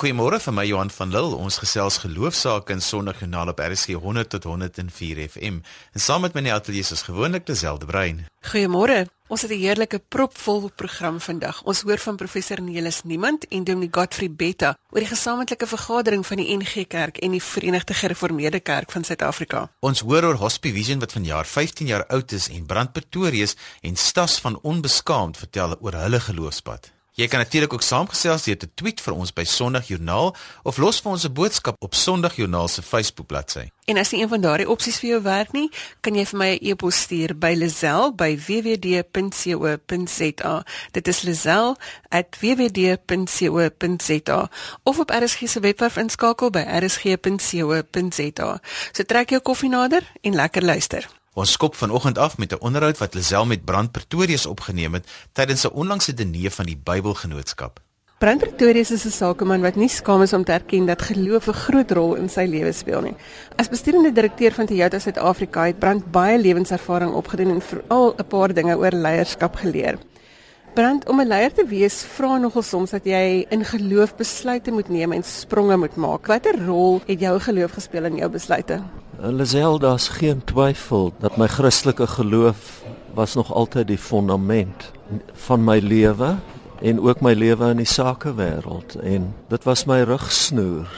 Goeiemôre van my Johan van Lille. Ons gesels geloofsaake in Sondagjoernaal op RSG 100 tot 104 FM. En saam met my in die ateljee is gewoonlik Liselde Brein. Goeiemôre. Ons het 'n heerlike propvol program vandag. Ons hoor van professor Nelis Niemand en Dominee Godfrey Betta oor die gesamentlike vergadering van die NG Kerk en die Verenigde Gereformeerde Kerk van Suid-Afrika. Ons hoor oor Hospie Vision wat vanjaar 15 jaar oud is en Brand Pretorius en Stas van Onbeskaamd vertel oor hulle geloofspad. Jy kan natuurlik ook saamgesels deur te tweet vir ons by Sondagjoernaal of los vir ons 'n boodskap op Sondagjoernaal se Facebook bladsy. En as nie een van daardie opsies vir jou werk nie, kan jy vir my 'n e e-pos stuur by lazel@wwd.co.za. Dit is lazel@wwd.co.za of op RSG se webwerf inskakel by rsg.co.za. So trek jou koffie nader en lekker luister. Ons skop vanoggend af met 'n onderhoud wat Lisel met Brand Pretorius opgeneem het tydens 'n onlangse diner van die Bybelgenootskap. Brand Pretorius is 'n sakeman wat nie skaam is om te erken dat geloof 'n groot rol in sy lewe speel nie. As besturende direkteur van Toyota Suid-Afrika het Brand baie lewenservaring opgedoen en veral 'n paar dinge oor leierskap geleer. Brand om 'n leier te wees vra nogal soms dat jy in geloof besluite moet neem en spronge moet maak. Watter rol het jou geloof gespeel in jou besluite? Lazelda is geen twyfel dat my Christelike geloof was nog altyd die fondament van my lewe en ook my lewe in die sakewêreld en dit was my rugsnoer.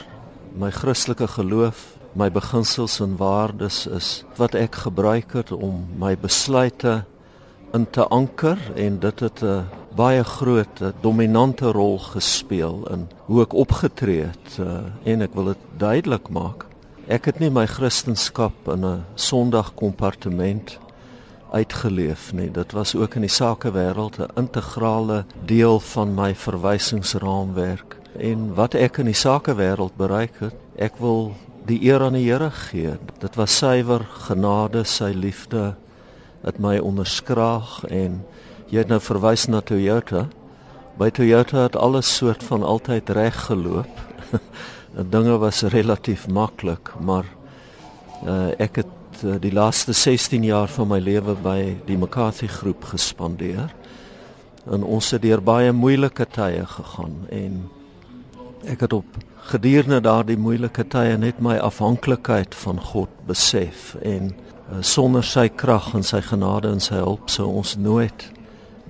My Christelike geloof, my beginsels en waardes is wat ek gebruik het om my besluite in te anker en dit het 'n baie groot dominante rol gespeel in hoe ek opgetree het uh, en ek wil dit duidelik maak Ek het nie my kristendom in 'n Sondag kompartement uitgeleef nie. Dit was ook in die sakewêreld 'n integrale deel van my verwysingsraamwerk. En wat ek in die sakewêreld bereik het, ek wil die eer aan die Here gee. Dit was suiwer genade, sy liefde het my onderskraag en jy het nou verwys na Toyota. By Toyota het alles soort van altyd reg geloop. dinge was relatief maklik, maar uh, ek het uh, die laaste 16 jaar van my lewe by die McCarthy groep gespandeer. En ons het deur baie moeilike tye gegaan en ek het op gedurende daardie moeilike tye net my afhanklikheid van God besef en uh, sonder sy krag en sy genade en sy hulp sou ons nooit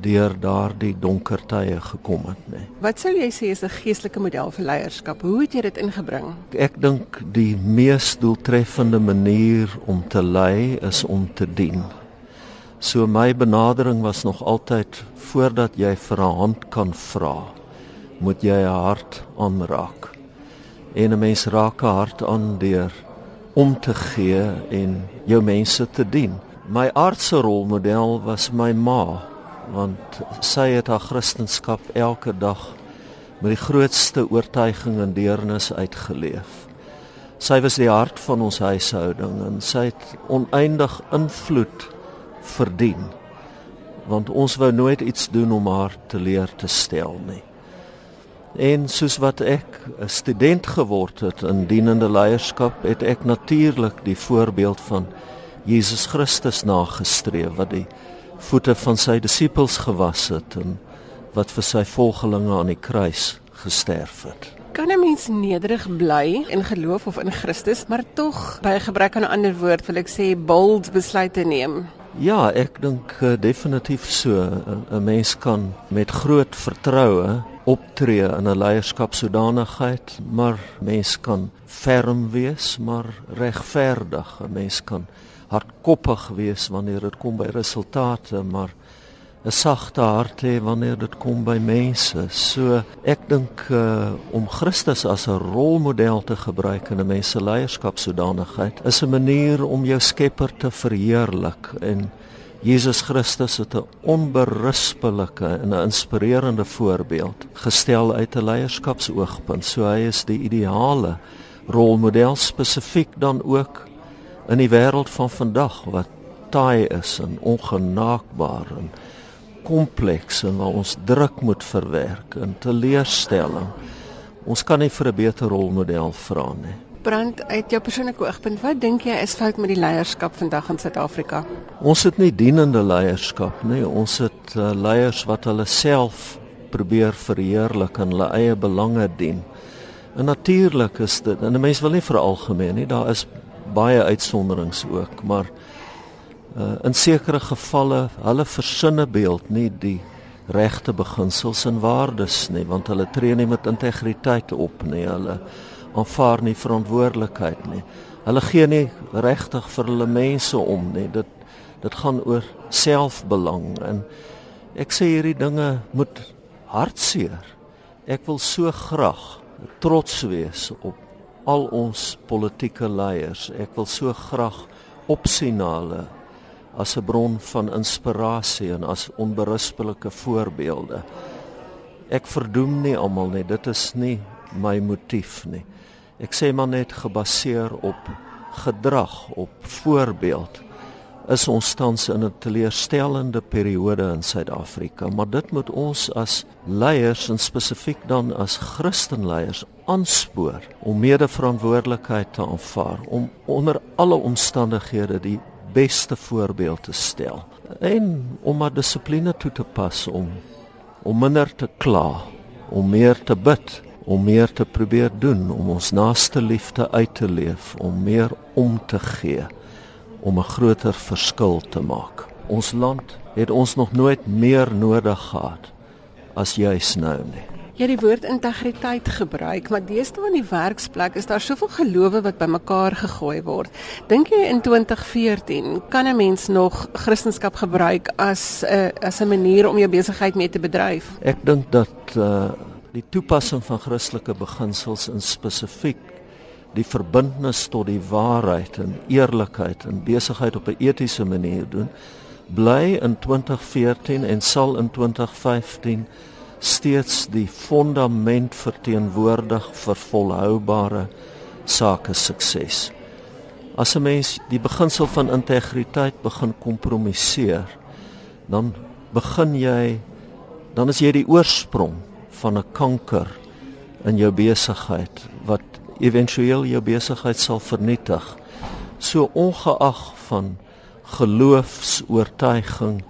deur daardie donker tye gekom het, nê. Nee. Wat sou jy sê is 'n geestelike model vir leierskap? Hoe het jy dit ingebring? Ek dink die mees doeltreffende manier om te lei is om te dien. So my benadering was nog altyd voordat jy vir 'n hand kan vra, moet jy 'n hart aanraak. En 'n mens raak 'n hart aan deur om te gee en jou mense te dien. My aardse rolmodel was my ma want sy het haar kristendom elke dag met die grootste oortuiging en deernis uitgeleef. Sy was die hart van ons huishouding en sy het oneindig invloed verdien. Want ons wou nooit iets doen om haar te leer te stel nie. En soos wat ek 'n student geword het in dienende leierskap, het ek natuurlik die voorbeeld van Jesus Christus nagestreef wat die voete van sy disippels gewas het en wat vir sy volgelinge aan die kruis gesterf het. Kan 'n mens nederig bly in geloof of in Christus, maar tog by gebrek aan 'n ander woord wil ek sê bold besluite neem? Ja, ek dink uh, definitief so. 'n Mens kan met groot vertroue optree in 'n leierskapsodanigheid, maar mens kan ferm wees, maar regverdig. 'n Mens kan hardkoppig wees wanneer dit kom by resultate, maar 'n sagte hart hê wanneer dit kom by mense. So ek dink uh, om Christus as 'n rolmodel te gebruik in 'n mens se leierskap sodanigheid is 'n manier om jou Skepper te verheerlik en Jesus Christus het 'n onberispelike en 'n inspirerende voorbeeld gestel uit 'n leierskapsoogpunt. So hy is die ideale rolmodel spesifiek dan ook in die wêreld van vandag wat taai is en ongenaakbaar en kompleks en waar ons druk moet verwerk en teleurstelling. Ons kan nie vir 'n beter rolmodel vra nie. Brand uit jou persoonlike oogpunt, wat dink jy is fout met die leierskap vandag in Suid-Afrika? Ons het nie dienende leierskap nie. Ons het uh, leiers wat hulle self probeer verheerlik en hulle eie belange dien En natuurlik is dit en 'n mens wil nie vir algemeen nie, daar is baie uitsonderings ook, maar uh, in sekere gevalle hulle versinne beeld nie die regte beginsels en waardes nie, want hulle tree nie met integriteit op nie, hulle aanvaar nie verantwoordelikheid nie. Hulle gee nie regtig vir hulle mense om nie. Dit dit gaan oor selfbelang en ek sê hierdie dinge moet hartseer. Ek wil so graag trots wees op al ons politieke leiers. Ek wil so graag opsien na hulle as 'n bron van inspirasie en as onberispelike voorbeelde. Ek verdoem nie almal nie, dit is nie my motief nie. Ek sê maar net gebaseer op gedrag, op voorbeeld is ons tans in 'n teleurstellende periode in Suid-Afrika, maar dit moet ons as leiers en spesifiek dan as Christenleiers aanspoor om medeverantwoordelikheid te aanvaar, om onder alle omstandighede die beste voorbeeld te stel en om maar dissipline toe te pas om om minder te kla, om meer te bid, om meer te probeer doen, om ons naaste liefde uit te leef, om meer om te gee om 'n groter verskil te maak. Ons land het ons nog nooit meer nodig gehad as juis nou nie. Jy het die woord integriteit gebruik, maar deesdae in die werksplek is daar soveel gelowe wat bymekaar gegooi word. Dink jy in 2014 kan 'n mens nog Christendom gebruik as 'n uh, as 'n manier om jou besigheid mee te bedryf? Ek dink dat uh, die toepassing van Christelike beginsels in spesifiek die verbintenis tot die waarheid en eerlikheid en besigheid op 'n etiese manier doen bly in 2014 en sal in 2015 steeds die fondament verteenwoordig vir volhoubare sake sukses. As 'n mens die beginsel van integriteit begin kompromisseer, dan begin jy dan is jy die oorsprong van 'n kanker in jou besigheid wat éventueel jou besigheid sal vernietig. So ongeag van geloofs-oortuiging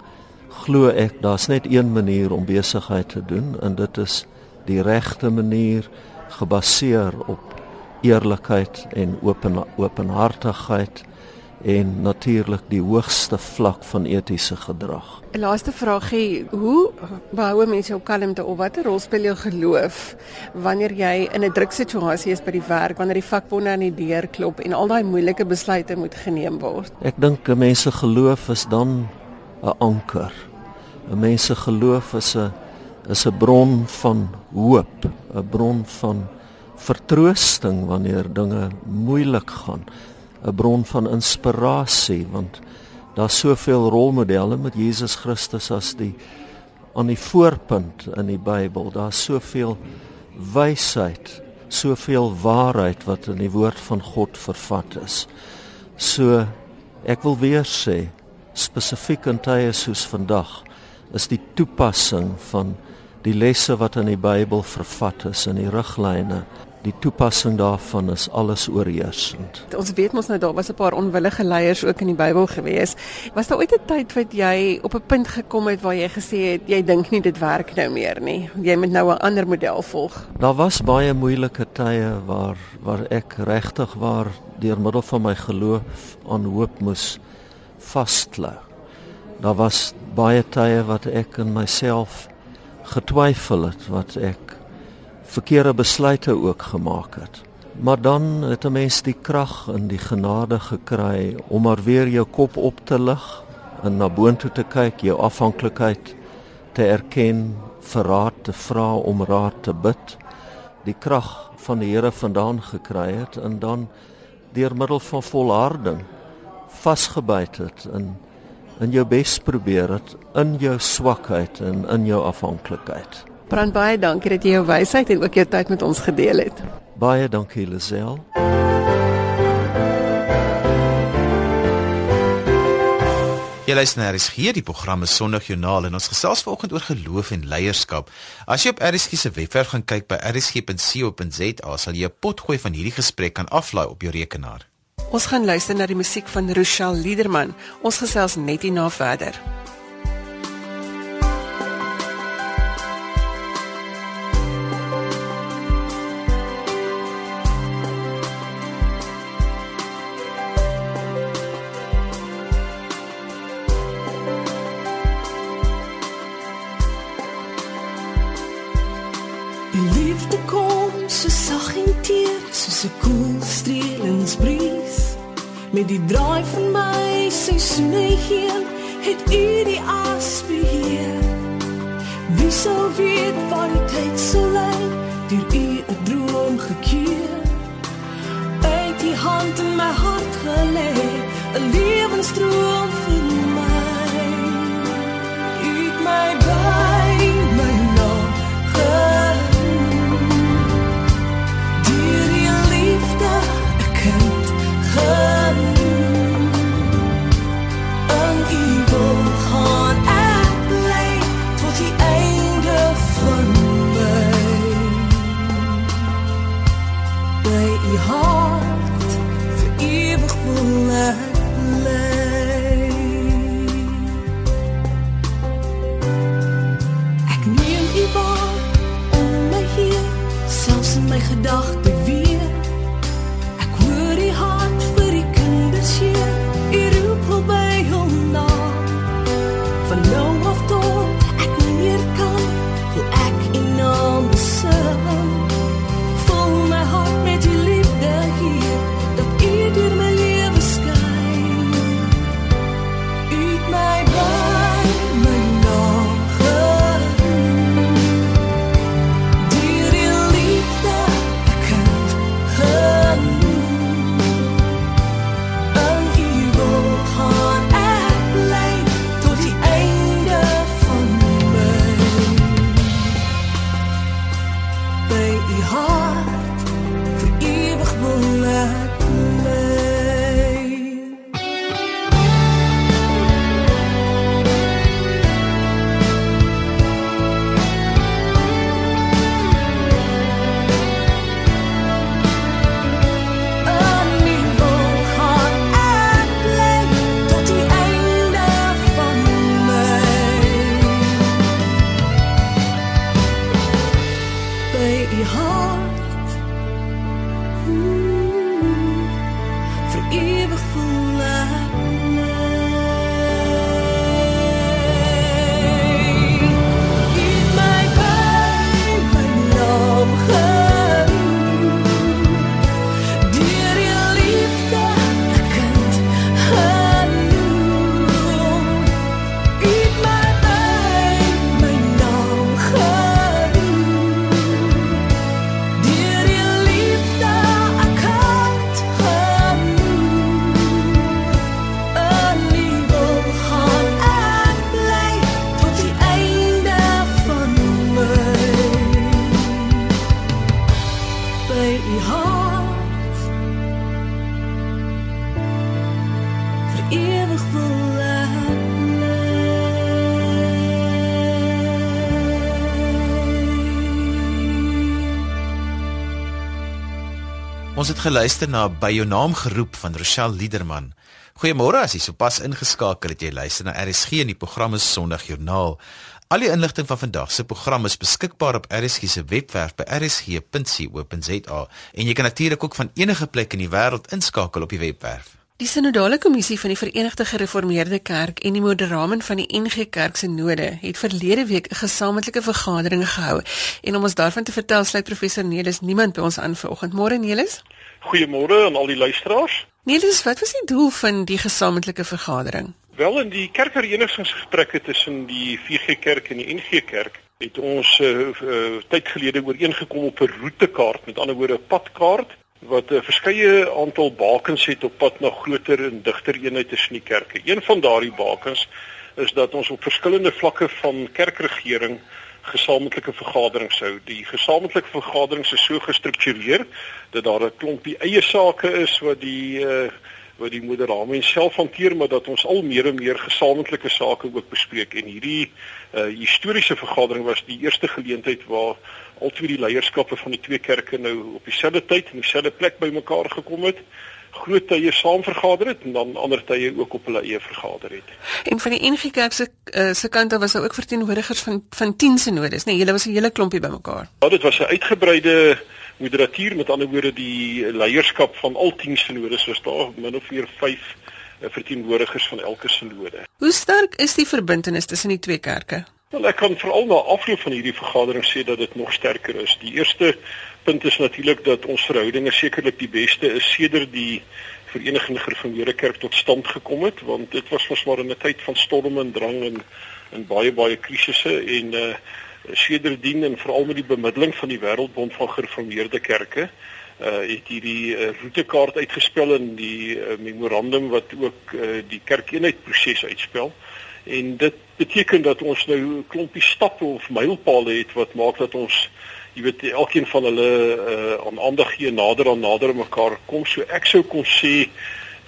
glo ek daar's net een manier om besigheid te doen en dit is die regte manier gebaseer op eerlikheid en open openhartigheid en natuurlik die hoogste vlak van etiese gedrag. 'n Laaste vraagie, hoe behou mense jou kalmte of watter rol speel jou geloof wanneer jy in 'n druksituasie is by die werk, wanneer die vakbonde aan die deur klop en al daai moeilike besluite moet geneem word? Ek dink mense geloof is dan 'n anker. 'n Mens se geloof is 'n is 'n bron van hoop, 'n bron van vertroosting wanneer dinge moeilik gaan. 'n bron van inspirasie want daar's soveel rolmodelle met Jesus Christus as die aan die voorpunt in die Bybel. Daar's soveel wysheid, soveel waarheid wat in die woord van God vervat is. So ek wil weer sê spesifiek in tye soos vandag is die toepassing van die lesse wat in die Bybel vervat is in die riglyne die toepassing daarvan is alles oorheersend. Ons weet mos nou daar was 'n paar onwillige leiers ook in die Bybel gewees. Was daar ooit 'n tyd wat jy op 'n punt gekom het waar jy gesê het jy dink nie dit werk nou meer nie. Jy moet nou 'n ander model volg. Daar was baie moeilike tye waar waar ek regtig waar deur middel van my geloof aan hoop moes vasklou. Daar was baie tye wat ek in myself getwyfel het wat ek verkeerde besluite ook gemaak het. Maar dan het 'n mens die krag en die genade gekry om maar weer jou kop op te lig en na boontoe te kyk, jou afhanklikheid te erken, vir raad te vra, om raad te bid, die krag van die Here vandaan gekry het en dan deur middel van volharding vasgebyt het in in jou bes probeer het in jou swakheid en in jou afhanklikheid. Brand baie dankie dat jy jou wysheid en ook jou tyd met ons gedeel het. Baie dankie Lisel. Jy luister na RSG, die program is Sondagjoernaal en ons gesels vanoggend oor geloof en leierskap. As jy op RSG se webwerf gaan kyk by rsg.co.za, sal jy 'n potgooi van hierdie gesprek kan aflaai op jou rekenaar. Ons gaan luister na die musiek van Rochelle Liederman. Ons gesels net hierna verder. Die liefde kom so sag en teer soos 'n koel Met die draai van my seisoene hier, het u die as beheer. Wie sou weet wat die tyd sou lei, deur u 'n droom gekeer. Uit die hand in my hart gelê, 'n lewensdroom geluister na by jou naam geroep van Rochelle Liederman. Goeiemôre as jy sopas ingeskakel het jy luister na RSG in die program is Sondag Joernaal. Al die inligting van vandag se program is beskikbaar op RSG se webwerf by rsg.co.za en jy kan natuurlik ook van enige plek in die wêreld inskakel op die webwerf. Die Sinodale Kommissie van die Verenigde Gereformeerde Kerk en die Moderamen van die NG Kerk se Node het verlede week 'n gesamentlike vergadering gehou. En om ons daarvan te vertel, sluit professor Nelis niemand by ons aan vanoggend. Môre Nelis. Goeiemôre aan al die luisteraars. Nelis, wat was die doel van die gesamentlike vergadering? Wel in die kerkverenigingsgesprekke tussen die VG Kerk en die NG Kerk het ons uh, uh, tyd gelede ooreengekom op 'n roetekaart, met ander woorde 'n padkaart wat 'n uh, verskeie aantal bakens het op pad na groter en digter eenheid tussen die kerke. Een van daardie bakens is dat ons op verskillende vlakke van kerkregering gesamentlike vergaderings hou. Die gesamentlike vergaderings is so gestruktureer dat daar 'n klompie eie sake is wat die uh, wat die moderamen self hanteer maar dat ons al meer en meer gesamentlike sake ook bespreek en hierdie uh, historiese vergadering was die eerste geleentheid waar al twee die leierskappe van die twee kerke nou op dieselfde tyd en dieselfde plek bymekaar gekom het groot tye saam vergader het en dan ander tye ook op hulle eie vergader het. En van die NG Kerk se uh, se kant af was daar ook verteenwoordigers van van 10 synodes, nee, julle was 'n hele klompie bymekaar. Ja, dit was 'n uitgebreide moderatuur met ander woorde die leierskap van al 10 synodes was daar min of meer 5 verteenwoordigers van elke synode. Hoe sterk is die verbintenis tussen die twee kerke? Wel ek kan veral na afloop van hierdie vergadering sê dat dit nog sterker is. Die eerste punt is natuurlik dat ons verhoudinge sekerlik die beste is sedert die Verenigde Gereformeerde Kerk tot stand gekom het want dit was mos maar 'n tyd van storm en drang en en baie baie krisisse en uh sedertdien en veral met die bemiddeling van die Wêreldbond van Gereformeerde Kerke uh het hierdie uh, roetekaart uitgespel in die uh, memorandum wat ook uh, die kerkeenheid proses uitspel en dit beteken dat ons nou 'n klompie stappe of mylpale het wat maak dat ons jy weet elkeen van hulle uh, aan aandag gee nader aan nader aan mekaar kom so ek sou kon sê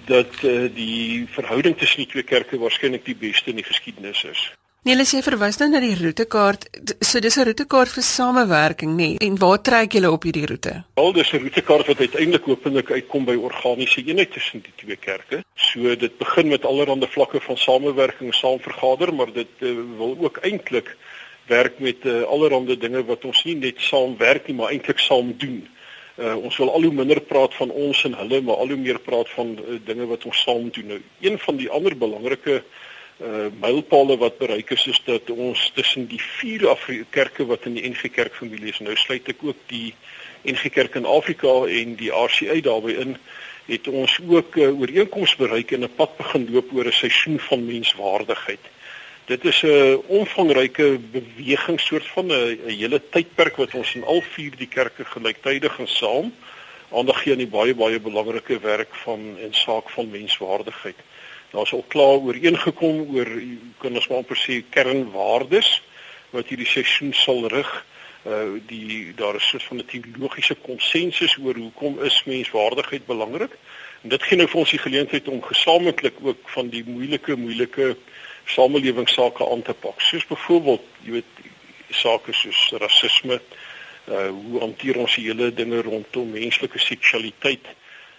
dat uh, die verhouding tussen die twee kerke waarskynlik die beste in die geskiedenis is. Nee, as jy verwys nou na die roetekaart, so dis 'n roetekaart vir samewerking, nê? Nee. En waar trek julle op hierdie roete? Al dis 'n roetekaart wat uiteindelik openlik uitkom by organiese eenheid tussen die twee kerke. So dit begin met allerlei vlakke van samewerking, saam vergader, maar dit uh, wil ook eintlik werk met uh, allerlei dinge wat ons nie net saam werk nie, maar eintlik saam doen. Uh, ons wil al hoe minder praat van ons en hulle, maar al hoe meer praat van uh, dinge wat ons saam doen. Nou, een van die ander belangrike uh mylpale wat bereik is is dat ons tussen die vier Afrika kerke wat in die NG Kerk familie is, nou sluit ek ook die NG Kerk in Afrika en die RCA daarbey in, het ons ook 'n uh, ooreenkoms bereik en 'n pad begin loop oor 'n seisoen van menswaardigheid. Dit is 'n omvangryke beweging soort van 'n hele tydperk wat ons in al vier die kerke gelyktydig en saam aandag gee aan die baie baie belangrike werk van en saak van menswaardigheid. Daar's al klaar ooreengekom oor kan ons maar amper sê kernwaardes wat hierdie seisoen sal rig. Uh die daar is soort van 'n teologiese konsensus oor hoekom is menswaardigheid belangrik. En dit gee nou vir ons die geleentheid om gesamentlik ook van die moeilike moeilike samelewingsake aan te pak. Soos byvoorbeeld, jy weet, sake soos rasisme, uh hoe hanteer ons die hele dinge rondom menslike seksualiteit?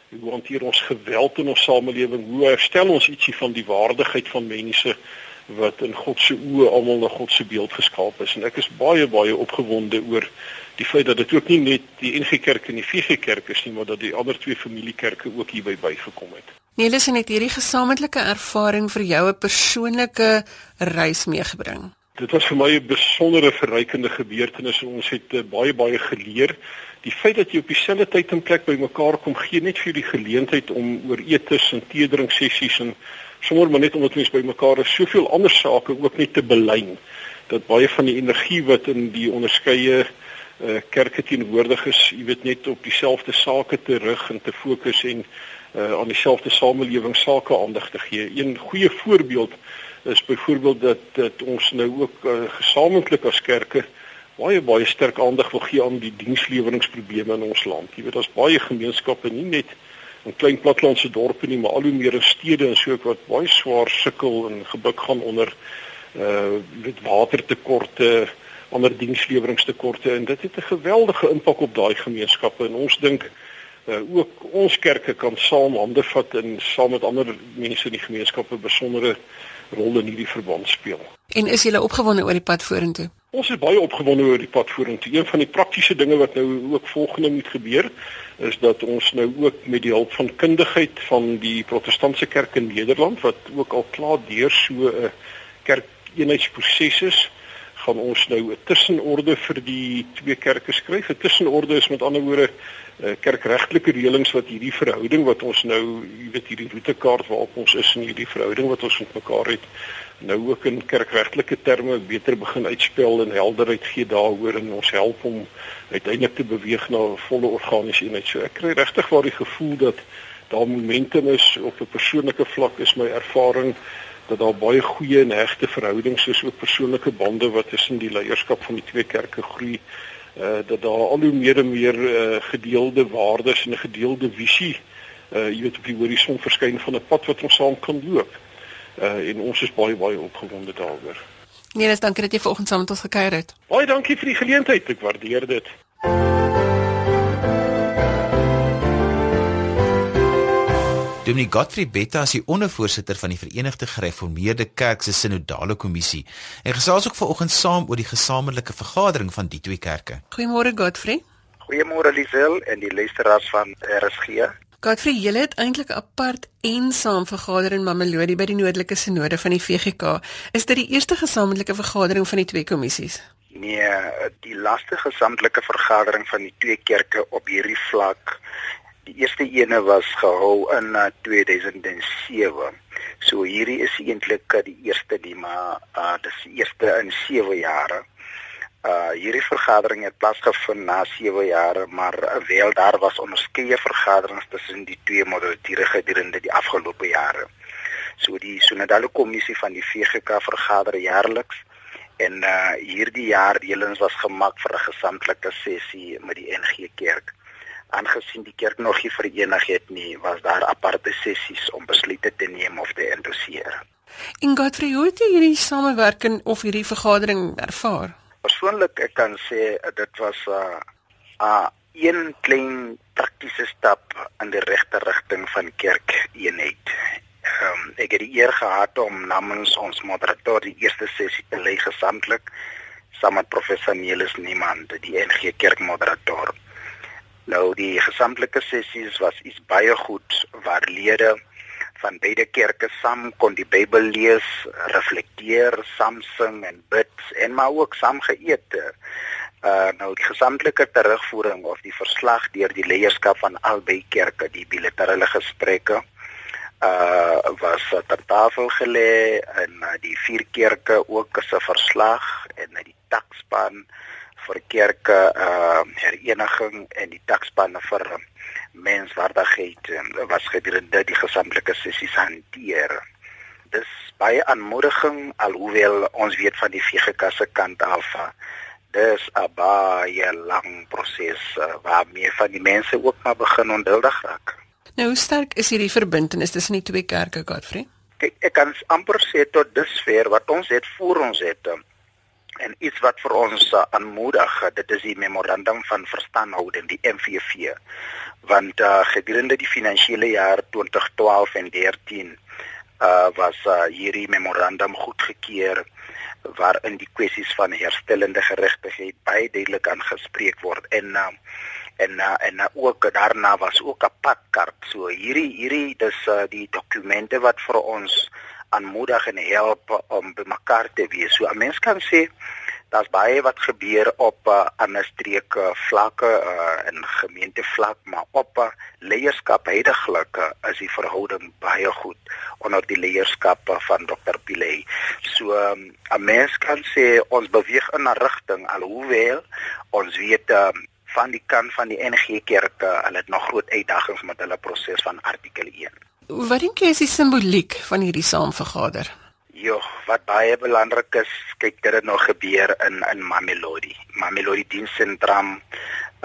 Hoe hanteer ons geweld in ons samelewing? Hoe herstel ons ietsie van die waardigheid van mense wat in God se oë almal na God se beeld geskaap is? En ek is baie baie opgewonde oor die feit dat dit ook nie net die NG Kerk en die VG Kerk is nie, maar dat die ander twee familiekerke ook hierby bygekom het. Nelis het hierdie gesamentlike ervaring vir jou 'n persoonlike reis meegebring. Dit was vir my 'n besondere verrykende gebeurtenis. Ons het uh, baie baie geleer. Die feit dat jy op dieselfde tyd en plek bymekaar kom, gee net vir die geleentheid om oor etes en teedering sessies en sommer maar net omdat mense bymekaar is, soveel ander sake ook net te belyn. Dat baie van die energie wat in die onderskeie uh, kerke teenwoordig is, jy weet net op dieselfde sake te rig en te fokus en uh, aan dieselfde samelewing sake aandag te gee. Een goeie voorbeeld is byvoorbeeld dat dat ons nou ook uh, gesamentlik as kerke baie baie sterk aandag wil gee aan die diensleweringprobleme in ons land. Jy weet daar's baie gemeenskappe nie net in klein platlandse dorpe nie, maar al hoe meer in stede en so wat baie swaar sukkel en gebuk gaan onder uh weet watertekorte, ander diensleweringstekorte en dit het 'n geweldige impak op daai gemeenskappe en ons dink uh, ook ons kerke kan saam hande vat en saam met ander mense in die gemeenskap 'n besondere rol in hierdie verband speel. En is jy opgewonde oor die pad vorentoe? Ons is baie opgewonde oor die pad vorentoe. Een van die praktiese dinge wat nou ook volgende moet gebeur is dat ons nou ook met die hulp van kundigheid van die protestantse kerk in Nederland wat ook al klaar deur so 'n kerkeenheidsproses is, gaan ons nou 'n tussenorde vir die twee kerke skryf. 'n Tussenorde is met ander woorde kerkregtelike reëlings wat hierdie verhouding wat ons nou, jy weet hierdie roetekaart waarop ons is in hierdie verhouding wat ons met mekaar het, nou ook in kerkregtelike terme beter begin uitspel en helderheid gee daaroor en ons help om uiteindelik te beweeg na 'n volle organiese eenheid. So ek kry regtig waar die gevoel dat daar momentum is op 'n persoonlike vlak is my ervaring dat daar baie goeie en hegte verhoudings is ook persoonlike bande wat tussen die leierskap van die twee kerke groei uh, dat daar al hoe meer en meer uh, gedeelde waardes en 'n gedeelde visie uh jy weet op die horison verskyn van 'n pad wat ons saam kan loop. Uh en ons is baie baie opgewonde daaroor. Nee, dis dankie dat jy vanoggend saam met ons gekuier het. Baie dankie vir die geleentheid. Ek waardeer dit. Dominee Godfrey Betta is die ondervoorsitter van die Verenigde Gereformeerde Kerk se sinodale kommissie en gesels ook vanoggend saam oor die gesamentlike vergadering van die twee kerke. Goeiemôre Godfrey. Goeiemôre Lisel en die luisteraars van RSG. Godfrey, julle het eintlik apart en saam vergader in Mamelodi by die Noordelike Sinode van die VGK. Is dit die eerste gesamentlike vergadering van die twee kommissies? Nee, die laaste gesamentlike vergadering van die twee kerke op hierdie vlak, die eerste ene was gehou in uh, 2007. So hierdie is eintlik uh, die eerste die maar uh, dis die eerste in 7 jare. Uh hierdie vergadering het plaasgevind na 7 jaar, maar wel daar was onderskeie vergaderings tussen die twee moderatiewe gedurende die afgelope jare. So die Sonadale kommissie van die VGK vergader jaarliks en uh hierdie jaar reëlings was gemaak vir 'n gesamentlike sessie met die NG Kerk. Aangesien die kerk nog nie verenig het nie, was daar aparte sessies om besluite te neem of te endosseer. En Godfrey, hoe het jy hierdie samewerking of hierdie vergadering ervaar? Persoonlik ek kan sê uh, dit was 'n uh, 'n uh, een klein praktiese stap in die regte rigting van kerkeenheid. Ehm um, ek het die eer gehad om namens ons moderator die eerste sessie te lei gesamentlik saam met professor Nelis Niemand, die NG Kerk moderator. Nou die gesamentlike sessies was iets baie goed waar lede van beide kerke saam kon die Bybel lees, reflekteer, saam sing en bid en maar ook saam geëet. Uh nou die gesamentlike terugvoering of die verslag deur die leierskap van albei kerke, die bilaterale gesprekke uh was ter tafel gelê en uh, die vier kerke ook 'n verslag en uh, die takspan vir kerke uh hereniging en die takspanne vir uh, menswaardigheid uh, was gedurende die gesamentlike sessies hanteer. Dis baie aanmoediging alhoewel ons weet van die VGK se kant af dis 'n baie lang proses uh, waarmee van die mense ook maar begin onthuldig raak. Nou, hoe sterk is hierdie verbintenis tussen die twee kerke, Godfrey? Kyk, ek kan amper sê tot dusver wat ons het voor ons het um, en iets wat vir ons uh, aanmoedig, uh, dit is die memorandum van verstandhouding, die MVV. Want uh, gedurende die finansiële jaar 2012 en 13 uh was uh, hierdie memorandum goedgekeur waarin die kwessies van herstellende geregtigheid baie duidelik aangespreek word en uh, en uh, en uh, ook daarna was ook 'n padkaart. So hierdie hierdie dis uh, die dokumente wat vir ons aanmoedig en help om bymekaar te wees. So 'n mens kan sê daar's baie wat gebeur op uh, ander streke vlakke uh, en gemeentevlak, maar op uh, leierskap heidaglik uh, is die verhouding baie goed onder die leierskap uh, van Dr. Pile. So um, 'n um, mens kan sê ons beweeg in 'n rigting alhoewel ons weet um, van die kant van die NG Kerk, uh, hulle het nog groot uitdagings met hulle proses van artikel 1. Wat dink jy is die simboliek van hierdie saamvergader? Jo, wat baie belangrik is, kyk dit het nog gebeur in in Mamelodi. Mamelodi diensentrum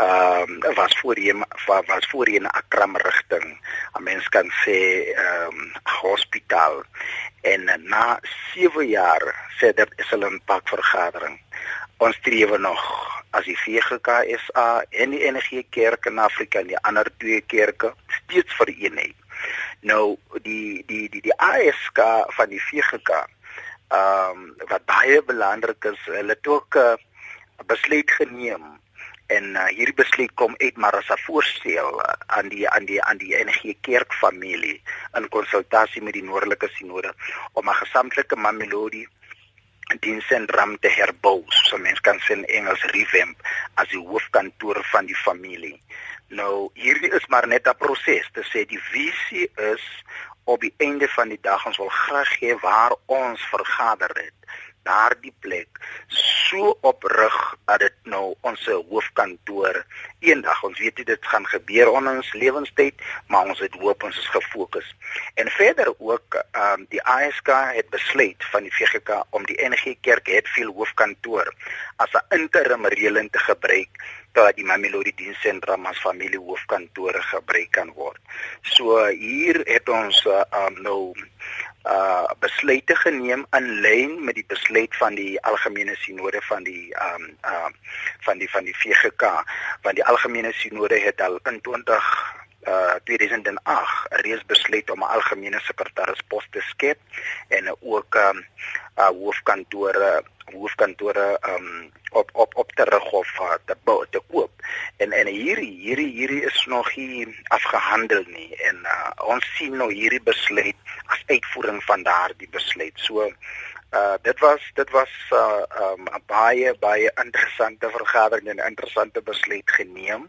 ehm um, was voorheen was voorheen 'n Akram rigting. 'n Mens kan sê ehm um, hospitaal. En na 7 jaar verder is hulle 'n pak vergadering. Ons streef nog as die VGKSA en die NG Kerk in Afrika en die ander twee kerke steeds vir eenheid. Nou die die die die ASK van die VGK ehm um, wat baie belangrik is, hulle het ook 'n uh, besluit geneem en uh, hierdie besluit kom uit maar as 'n voorstel uh, aan die aan die aan die NG Kerk familie in konsultasie met die Noordelike Sinode om 'n gesamentlike Mamelodi diensentrum te herbou, so mense kan sê in Engels revamp as die hoofkantoor van die familie. Nou hierdie is maar net 'n proses te sê die visie is op die einde van die dag ons wil graag hê waar ons vergader het daardie plek so oprig dat dit nou ons hoofkantoor eendag ons weet dit gaan gebeur in ons lewenstyd maar ons het hoop ons is gefokus en verder ook um, die ASK het besluit van die VGK om die NG Kerk Hetfield hoofkantoor as 'n interim reëling te gebruik dat die Mamelodi diensentrum as familie hoofkantoor gebruik kan word. So hier het ons uh, um, nou uh besluite geneem in lyn met die besluit van die algemene sinode van die um uh van die van die VGK want die algemene sinode het al in 20 uh 2008 reeds besluit om 'n algemene sekretaris-pos te skep en ook um uh hoofkantore hoofkantore um op op op terug of uh, te bou te koop. En en hierdie hierdie hierdie is nog nie afgehandel nie en uh, ons sien nou hierdie besluit as uitvoering van daardie besluit. So uh dit was dit was 'n uh, um, baie baie interessante vergadering en 'n interessante besluit geneem.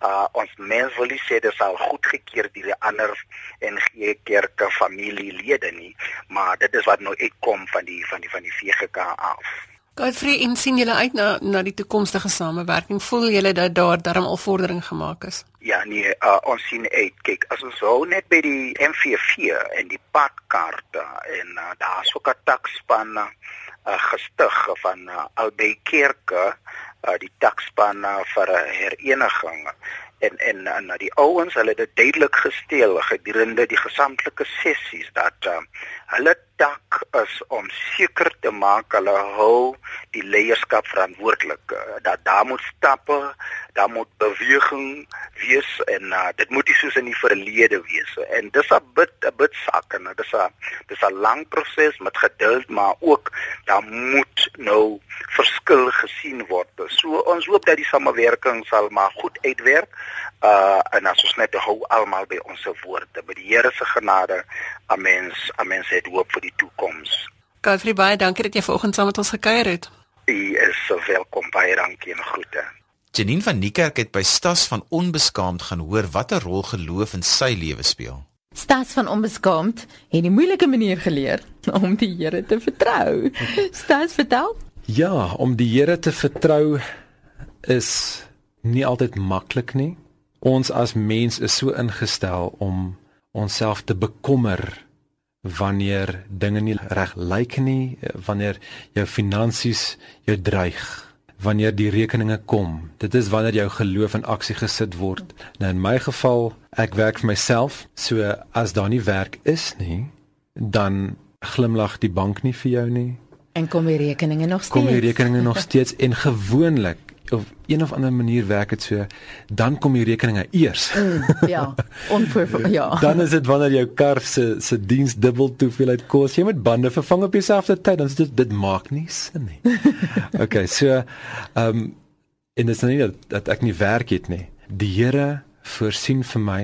Uh ons mens wil nie sê dit sal goedgekeur deur die ander NG Kerke familielede nie, maar dit is wat nou uitkom van die van die van die VGK af. Godfrey, en sien julle uit na na die toekomstige samewerking? Voel julle dat daar darm al vordering gemaak is? Ja nee, uh, ons sien uit. Kyk, as ons hou net by die MV4 en die padkaarte en uh, daar's ook 'n takspan uh, gestig van uh, Albei Kerke, uh, die takspan uh, vir hereniging en en en die ouens hulle het dit duidelik gestel gedurende die gesamentlike sessies dat uh, hulle tak is om seker te maak hulle hou die leierskap verantwoordelik. Uh, dat daar moet stappe daar moet beweging wees en uh, dit moet nie soos in die verlede wees en dis 'n bit 'n bit sak en dis 'n dis 'n lang proses met geduld maar ook daar moet nou verskil gesien word. So ons hoop dat die samewerking sal maar goed uitwerk uh en as ons net hou almal by ons woorde by die Here se genade amens amens het hoop vir die toekoms Godfrey baie dankie dat jy vanoggend saam met ons gekuier het U is so welkom baie dankie en groete Janine van Niekerk het by Stas van Onbeskaamd gaan hoor watter rol geloof in sy lewe speel. Stas van Onbeskaamd het die moeilike manier geleer om die Here te vertrou. Stas, vertel. Ja, om die Here te vertrou is nie altyd maklik nie. Ons as mens is so ingestel om onsself te bekommer wanneer dinge nie reg lyk nie, wanneer jou finansies jou dreig, wanneer die rekeninge kom. Dit is wanneer jou geloof in aksie gesit word. Nou in my geval, ek werk vir myself, so as daar nie werk is nie, dan glimlag die bank nie vir jou nie. En kom die rekeninge nog steeds? Kom die rekeninge nog steeds en gewoonlik of een of ander manier werk dit so dan kom die rekeninge eers. Mm, ja, onvoor ja. dan is dit wanneer jou kar se se diens dubbel hoeveelheid kos. Jy moet bande vervang op dieselfde tyd, dan dit dit maak nie sin nie. okay, so ehm um, en dit is nou nie dat, dat ek nie werk het nie. Die Here voorsien vir my.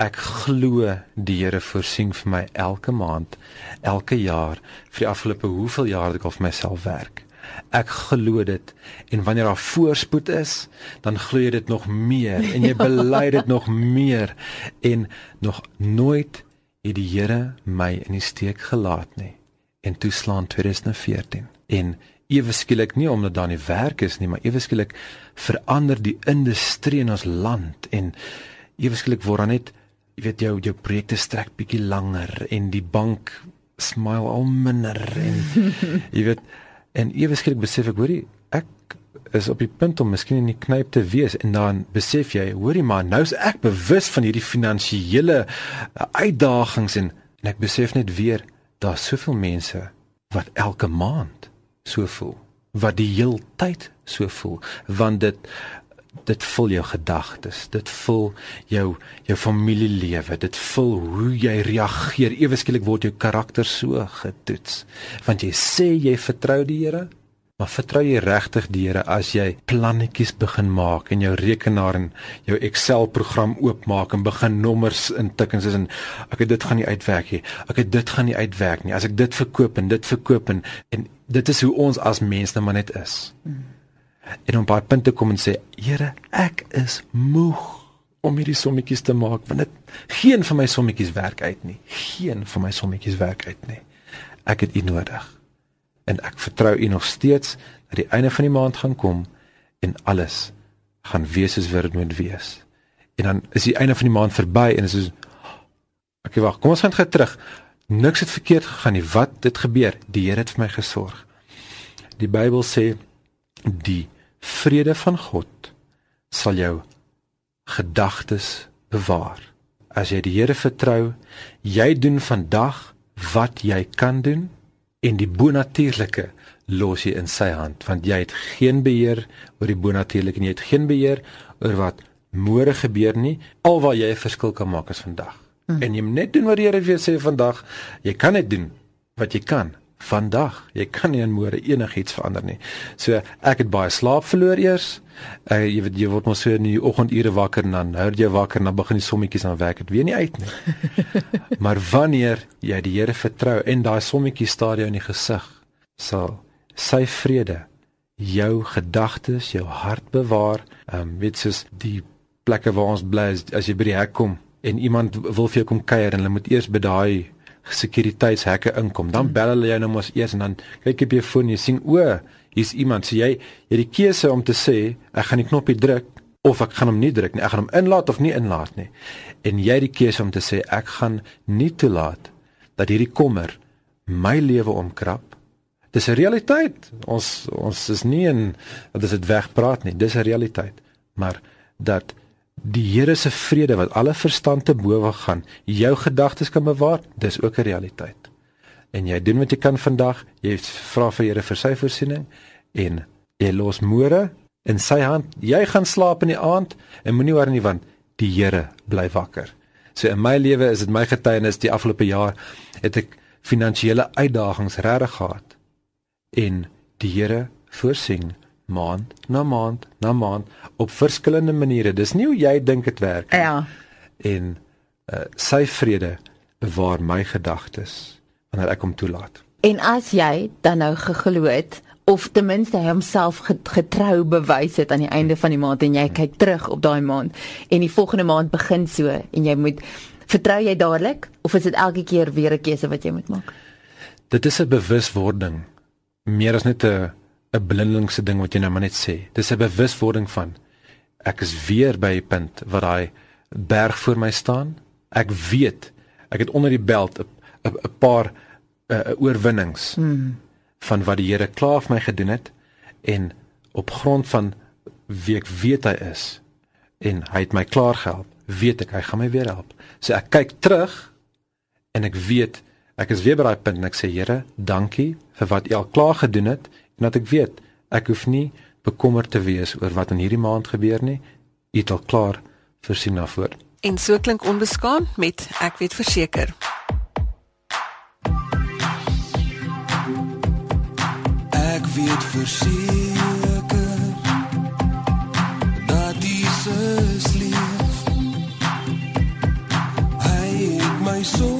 Ek glo die Here voorsien vir my elke maand, elke jaar vir die afgelope hoeveel jaar ek al vir myself werk. Ek glo dit. En wanneer daar voorspoed is, dan glo jy dit nog meer en jy bely dit nog meer. En nog nooit het die Here my in die steek gelaat nie. En toe slaan 2014 en ewe skielik nie omdat daar nie werk is nie, maar ewe skielik verander die industrie in ons land. En ewe skielik word dan net jy weet jou jou projekte strek bietjie langer en die bank smile al minder. En jy weet En ewe skielik besef ek, hoorie, ek is op die punt om miskien in die knyp te wees en dan besef jy, hoorie maar, nou is ek bewus van hierdie finansiële uh, uitdagings en, en ek besef net weer, daar's soveel mense wat elke maand so voel, wat die heeltyd so voel, want dit dit vul jou gedagtes dit vul jou jou familielewe dit vul hoe jy reageer. Ewe skielik word jou karakter so getoets want jy sê jy vertrou die Here maar vertrou jy regtig die Here as jy plannetjies begin maak en jou rekenaar en jou Excel program oopmaak en begin nommers intik en sê ek dit gaan nie uitwerk nie. Ek dit gaan nie uitwerk nie. As ek dit verkoop en dit verkoop en, en dit is hoe ons as mense nou net is. Hmm en op baie punte kom en sê Here ek is moeg om hierdie sommetjies te maak want dit geen van my sommetjies werk uit nie. Geen van my sommetjies werk uit nie. Ek het u nodig. En ek vertrou u nog steeds dat die einde van die maand gaan kom en alles gaan wees soos wat dit moet wees. En dan is die einde van die maand verby en is soos ek wag kom ons gaan gou terug. Niks het verkeerd gegaan nie. Wat het gebeur? Die Here het vir my gesorg. Die Bybel sê die vrede van God sal jou gedagtes bewaar. As jy die Here vertrou, jy doen vandag wat jy kan doen en die bonatuurlike los jy in sy hand want jy het geen beheer oor die bonatuurlike en jy het geen beheer oor wat môre gebeur nie. Alwaar jy 'n verskil kan maak is vandag. Hmm. En jy moet net doen wat die Here vir jou sê vandag. Jy kan net doen wat jy kan vandag. Jy kan nie in môre enigiets verander nie. So ek het baie slaap verloor eers. Uh, jy weet jy word mos so in die oggendure wakker en dan hou jy wakker en dan begin die sommetjies aan werk. Dit weet nie uit nie. maar wanneer jy die Here vertrou en daai sommetjies staar jou in die gesig, sal sy vrede jou gedagtes, jou hart bewaar. Ehm um, weet soos die plekke waar ons bly as jy by die hek kom en iemand wil vir jou kom kuier en hulle moet eers by daai sekuriteitshekke inkom. Dan bel hulle jou nou mos eers en dan kyk jy op jou foon en jy sien o, hier's iemand. So jy jy het die keuse om te sê ek gaan die knoppie druk of ek gaan hom nie druk nie. Ek gaan hom inlaat of nie inlaat nie. En jy het die keuse om te sê ek gaan nie toelaat dat hierdie kommer my lewe omkrap Dis 'n realiteit. Ons ons is nie in dat dit wegpraat nie. Dis 'n realiteit. Maar dat die Here se vrede wat alle verstand te bowe gaan, jou gedagtes kan bewaar, dis ook 'n realiteit. En jy doen wat jy kan vandag. Jy vra vir Here vir sy voorsiening en jy los môre in sy hand. Jy gaan slaap in die aand en moenie worry nie want die Here bly wakker. So in my lewe is dit my getuienis die afgelope jaar het ek finansiële uitdagings regtig gehad en die Here voorsien maand na maand na maand op verskillende maniere. Dis nie hoe jy dink dit werk nie. Ja. En uh, sy vrede bewaar my gedagtes wanneer ek hom toelaat. En as jy dan nou geglo het of ten minste homself getrou bewys het aan die einde van die maand en jy kyk terug op daai maand en die volgende maand begin so en jy moet vertrou jy dadelik of is dit elke keer weer 'n keuse wat jy moet maak? Dit is 'n bewuswording meer as net 'n 'n blindelingse ding wat jy nou maar net sê. Dis 'n bewuswording van ek is weer by 'n punt waar daai berg voor my staan. Ek weet ek het onder die beld 'n 'n paar uh, oorwinnings hmm. van wat die Here klaar vir my gedoen het en op grond van wie ek weet hy is en hy het my klaar gehelp, weet ek hy gaan my weer help. So ek kyk terug en ek weet ek is weer by daai punt en ek sê Here, dankie vir wat U al klaar gedoen het en dat ek weet ek hoef nie bekommerd te wees oor wat in hierdie maand gebeur nie. U het al klaar voorsien daarvoor. En so klink onbeskaamd met ek weet verseker. Ek weet verseker dat Jesus lief. Hy het my so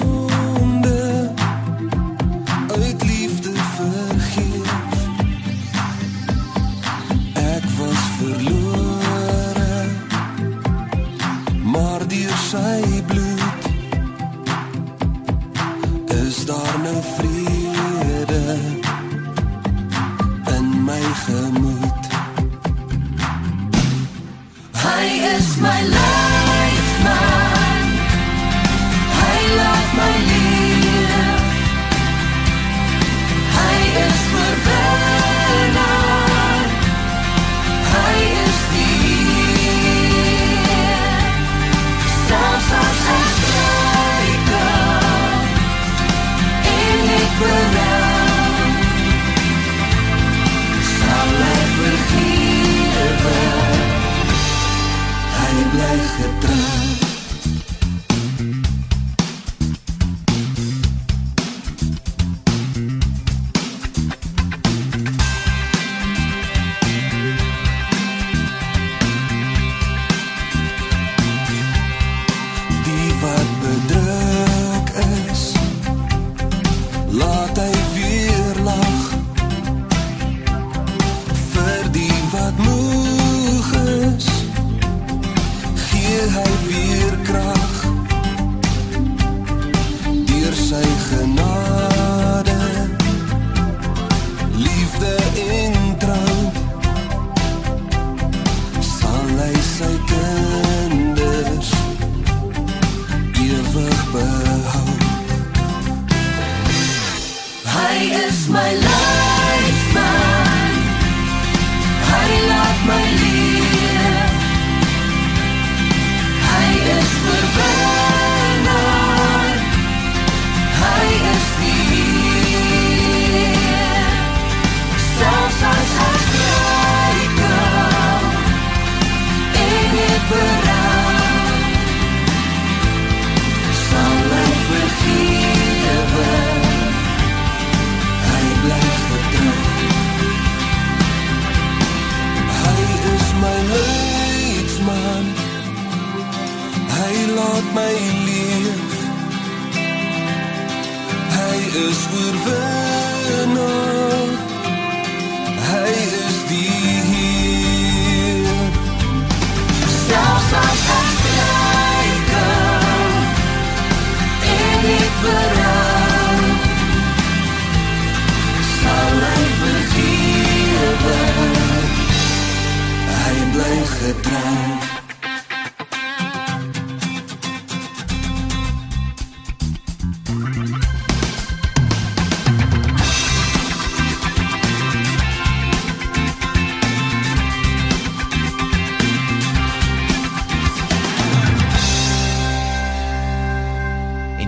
my love.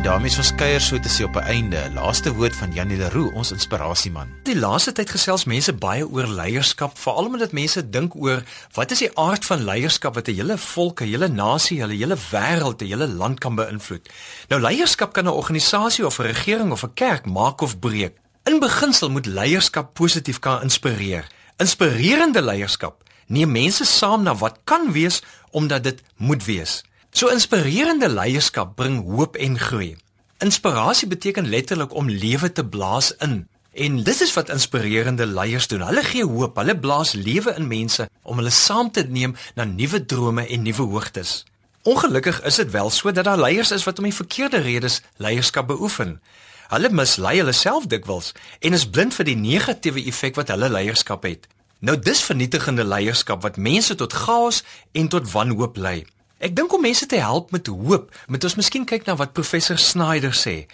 En daarmee is ons kuier so te sê op 'n einde. Laaste woord van Janie Leroux, ons inspirasieman. Die laaste tyd gesels mense baie oor leierskap, veral omdat mense dink oor wat is die aard van leierskap wat 'n hele volk, 'n hele nasie, 'n hele wêreld, 'n hele land kan beïnvloed. Nou leierskap kan 'n organisasie of 'n regering of 'n kerk maak of breek. In beginsel moet leierskap positief kan inspireer. Inspirerende leierskap neem mense saam na wat kan wees omdat dit moet wees. So inspirerende leierskap bring hoop en groei. Inspirasie beteken letterlik om lewe te blaas in. En dis is wat inspirerende leiers doen. Hulle gee hoop, hulle blaas lewe in mense om hulle saam te neem na nuwe drome en nuwe hoogtes. Ongelukkig is dit wel so dat daar leiers is wat om die verkeerde redes leierskap beoefen. Hulle mislei hulle self dikwels en is blind vir die negatiewe effek wat hulle leierskap het. Nou dis vernietigende leierskap wat mense tot chaos en tot wanhoop lei. Ek dink om mense te help met hoop, moet ons miskien kyk na wat professor Snyder sê.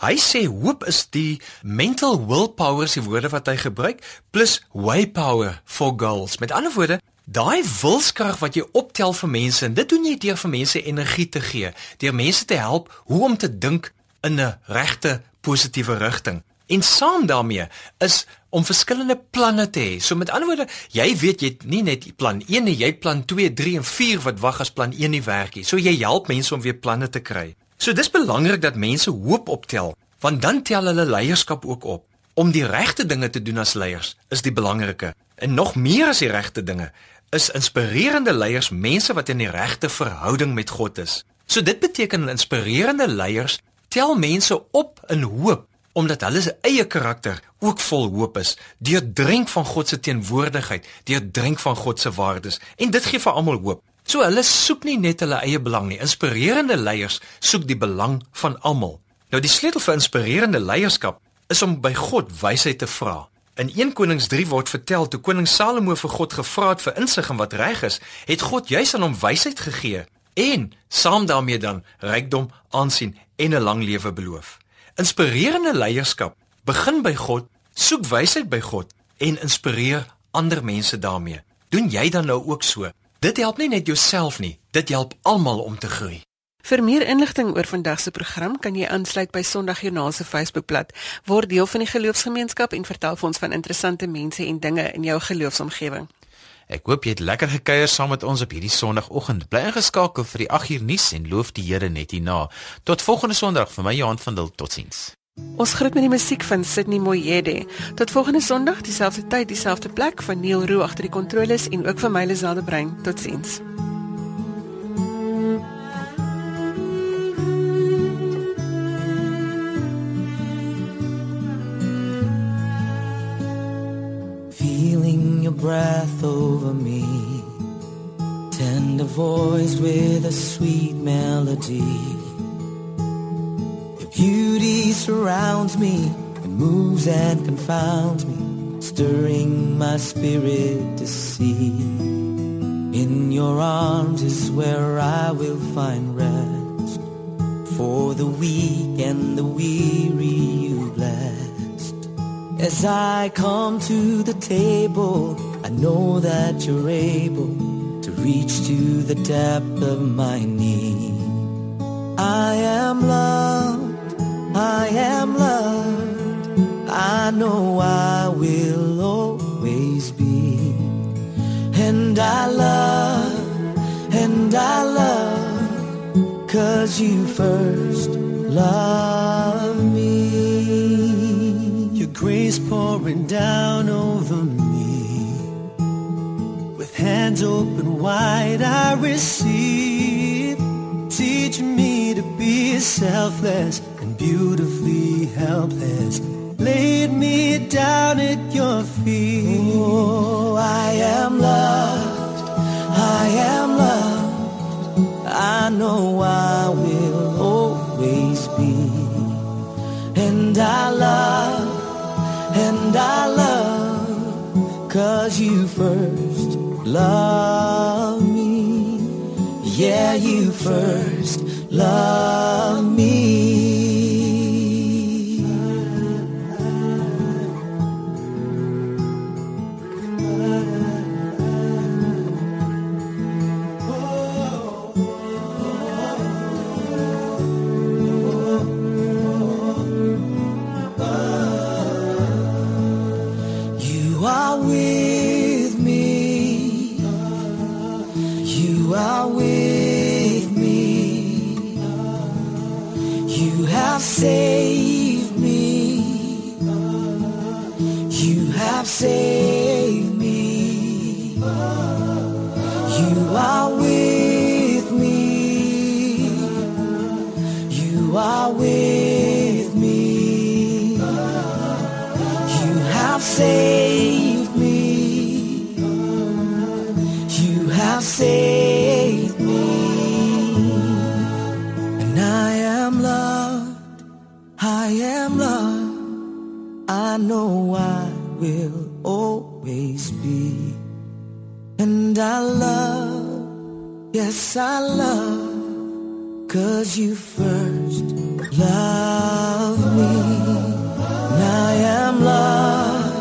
Hy sê hoop is die mental willpower se woorde wat hy gebruik plus way power for goals. Met ander woorde, daai wilskrag wat jy optel vir mense en dit doen jy deur vir mense energie te gee, deur mense te help hoe om te dink in 'n regte positiewe rigting. En saam daarmee is om verskillende planne te hê. So met ander woorde, jy weet jy het nie net plan 1 nie, jy het plan 2, 3 en 4 wat wag as plan 1 nie werk nie. So jy help mense om weer planne te kry. So dis belangrik dat mense hoop optel, want dan tel hulle leierskap ook op. Om die regte dinge te doen as leiers is die belangrike. En nog meer as die regte dinge is inspirerende leiers mense wat in die regte verhouding met God is. So dit beteken inspirerende leiers tel mense op in hoop omdat hulle se eie karakter ook vol hoop is, deurdrink van God se teenwoordigheid, deurdrink van God se waardes en dit gee vir almal hoop. So hulle soek nie net hulle eie belang nie. Inspirerende leiers soek die belang van almal. Nou die sleutel vir inspirerende leierskap is om by God wysheid te vra. In 1 Konings 3 word vertel toe koning Salomo vir God gevra het vir insig in wat reg is, het God juis aan hom wysheid gegee en saam daarmee dan rykdom, aansien en 'n lang lewe beloof. Inspirerende leierskap begin by God, soek wysheid by God en inspireer ander mense daarmee. Doen jy dan nou ook so? Dit help nie net jouself nie, dit help almal om te groei. Vir meer inligting oor vandag se program kan jy aansluit by Sondagjoernaal se Facebookblad. Word deel van die geloofsgemeenskap en vertel vir ons van interessante mense en dinge in jou geloofsomgewing. Ek hoop jy het lekker gekuier saam met ons op hierdie Sondagoggend. Bly ingeskakel vir die 8uur nuus en loof die Here net hierna. Tot volgende Sondag vir my Johan van Dil. Totsiens. Ons groet met die musiek van Sydney Moyede. Tot volgende Sondag, dieselfde tyd, dieselfde plek van Neil Roo agter die kontroles en ook vir my Liselde Brein. Totsiens. With a sweet melody. Your beauty surrounds me and moves and confounds me, stirring my spirit to see. In your arms is where I will find rest. For the weak and the weary you blessed. As I come to the table, I know that you're able reach to the depth of my need. I am loved, I am loved, I know I will always be. And I love, and I love, cause you first love me. Your grace pouring down over me. Hands open wide, I receive. Teach me to be selfless and beautifully helpless. Laid me down at your feet. Oh, I am loved. I am loved. I know I will always be. And I love, and I love, cause you first love me. Yeah, you first love me. I've seen. Yes, I love. Cause you first loved me. And I am loved.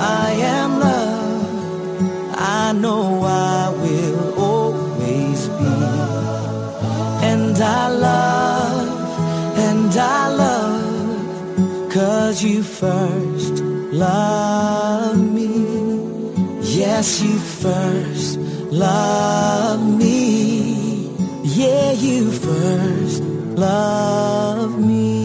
I am loved. I know I will always be. And I love, and I love, cause you first loved me. Yes, you first loved me. You first love me.